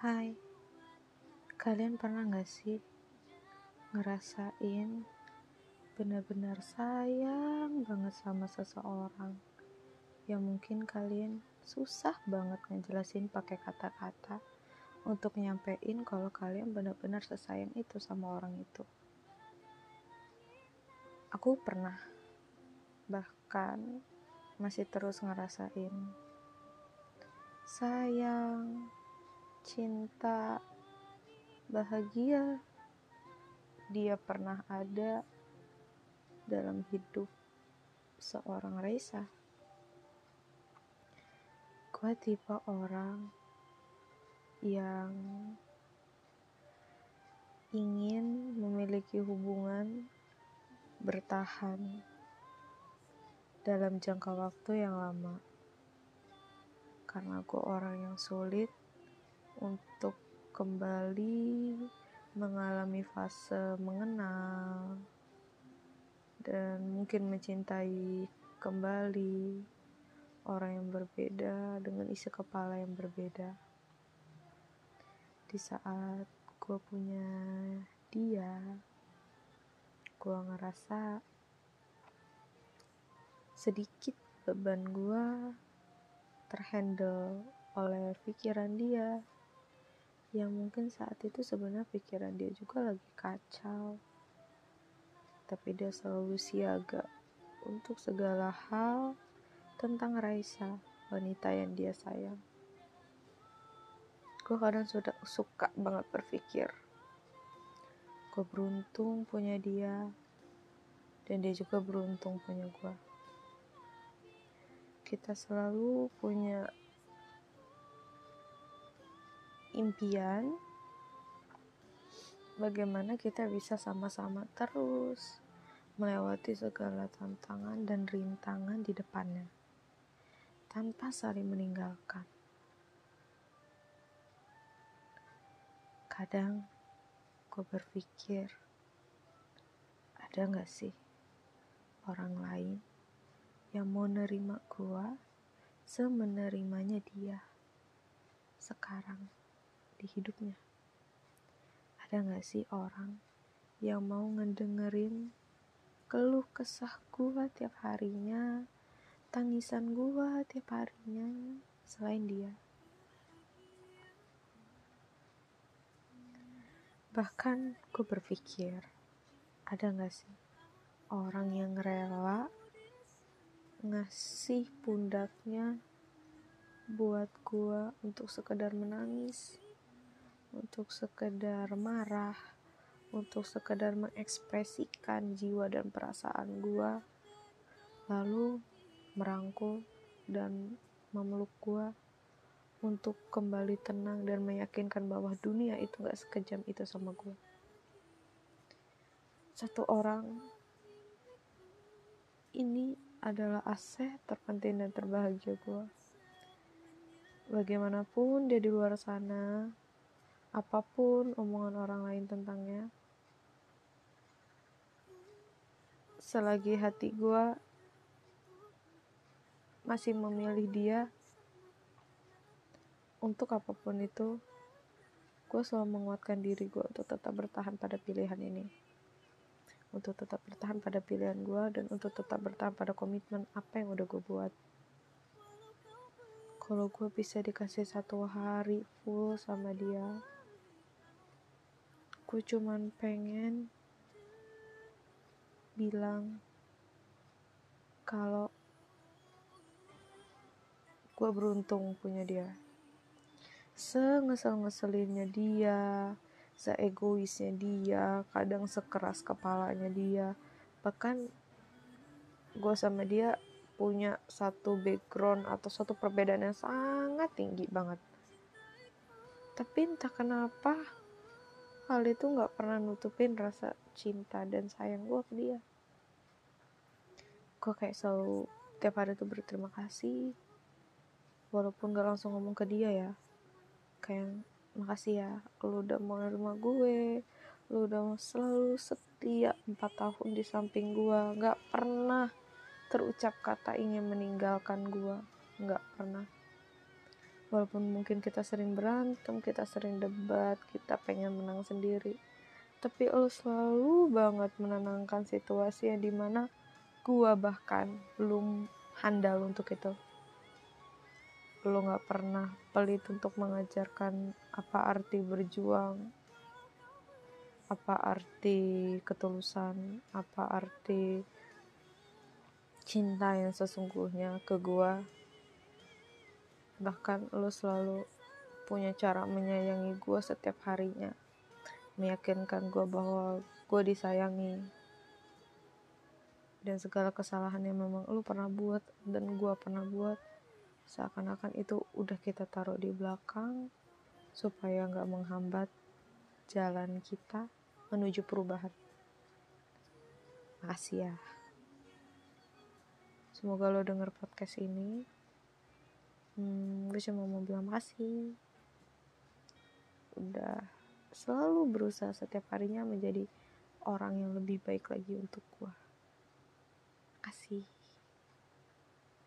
Hai, kalian pernah gak sih ngerasain benar-benar sayang banget sama seseorang yang mungkin kalian susah banget ngejelasin pakai kata-kata untuk nyampein kalau kalian benar-benar sesayang itu sama orang itu. Aku pernah, bahkan masih terus ngerasain sayang, cinta, bahagia dia pernah ada dalam hidup seorang Raisa. Gue tipe orang yang ingin memiliki hubungan bertahan dalam jangka waktu yang lama karena gue orang yang sulit untuk kembali mengalami fase mengenal dan mungkin mencintai kembali orang yang berbeda dengan isi kepala yang berbeda. Di saat gue punya dia, gue ngerasa sedikit beban gue terhandle oleh pikiran dia yang mungkin saat itu sebenarnya pikiran dia juga lagi kacau. Tapi dia selalu siaga untuk segala hal tentang Raisa wanita yang dia sayang. Gue kadang sudah suka banget berpikir. Gue beruntung punya dia dan dia juga beruntung punya gue kita selalu punya impian bagaimana kita bisa sama-sama terus melewati segala tantangan dan rintangan di depannya tanpa saling meninggalkan. Kadang gue berpikir, ada gak sih orang lain yang mau nerima gue semenerimanya dia sekarang? Di hidupnya. Ada gak sih orang yang mau ngedengerin keluh kesah gua tiap harinya, tangisan gua tiap harinya, selain dia? Bahkan gue berpikir, ada gak sih orang yang rela ngasih pundaknya buat gua untuk sekedar menangis untuk sekedar marah, untuk sekedar mengekspresikan jiwa dan perasaan gua, lalu merangkul dan memeluk gua untuk kembali tenang dan meyakinkan bahwa dunia itu gak sekejam itu sama gua. Satu orang ini adalah aset terpenting dan terbahagia gua. Bagaimanapun dia di luar sana, apa pun omongan orang lain tentangnya. Selagi hati gue masih memilih dia untuk apa pun itu gue selalu menguatkan diri gue untuk tetap bertahan pada pilihan ini. Untuk tetap bertahan pada pilihan gue dan untuk tetap bertahan pada komitmen apa yang udah gue buat. Kalau gue bisa dikasih satu hari full sama dia Aku cuman pengen bilang kalau gue beruntung punya dia. Sengesel-ngeselinnya dia, seegoisnya dia, kadang sekeras kepalanya dia. Bahkan gue sama dia punya satu background atau satu perbedaan yang sangat tinggi banget. Tapi entah kenapa hal itu nggak pernah nutupin rasa cinta dan sayang gue ke dia. Gue kayak selalu tiap hari tuh berterima kasih walaupun gak langsung ngomong ke dia ya. Kayak makasih ya lu udah mau nerima gue lu udah selalu setia empat tahun di samping gue nggak pernah terucap kata ingin meninggalkan gue nggak pernah walaupun mungkin kita sering berantem kita sering debat kita pengen menang sendiri. Tapi lo selalu banget menenangkan situasi yang di mana gua bahkan belum handal untuk itu. Lo gak pernah pelit untuk mengajarkan apa arti berjuang apa arti ketulusan apa arti cinta yang sesungguhnya ke gua bahkan lo selalu punya cara menyayangi gue setiap harinya. Meyakinkan gue bahwa gue disayangi. Dan segala kesalahan yang memang lo pernah buat dan gue pernah buat seakan-akan itu udah kita taruh di belakang supaya nggak menghambat jalan kita menuju perubahan. Makasih ya. Semoga lo denger podcast ini hmm, gue cuma mau bilang makasih. Udah selalu berusaha setiap harinya menjadi orang yang lebih baik lagi untuk gue kasih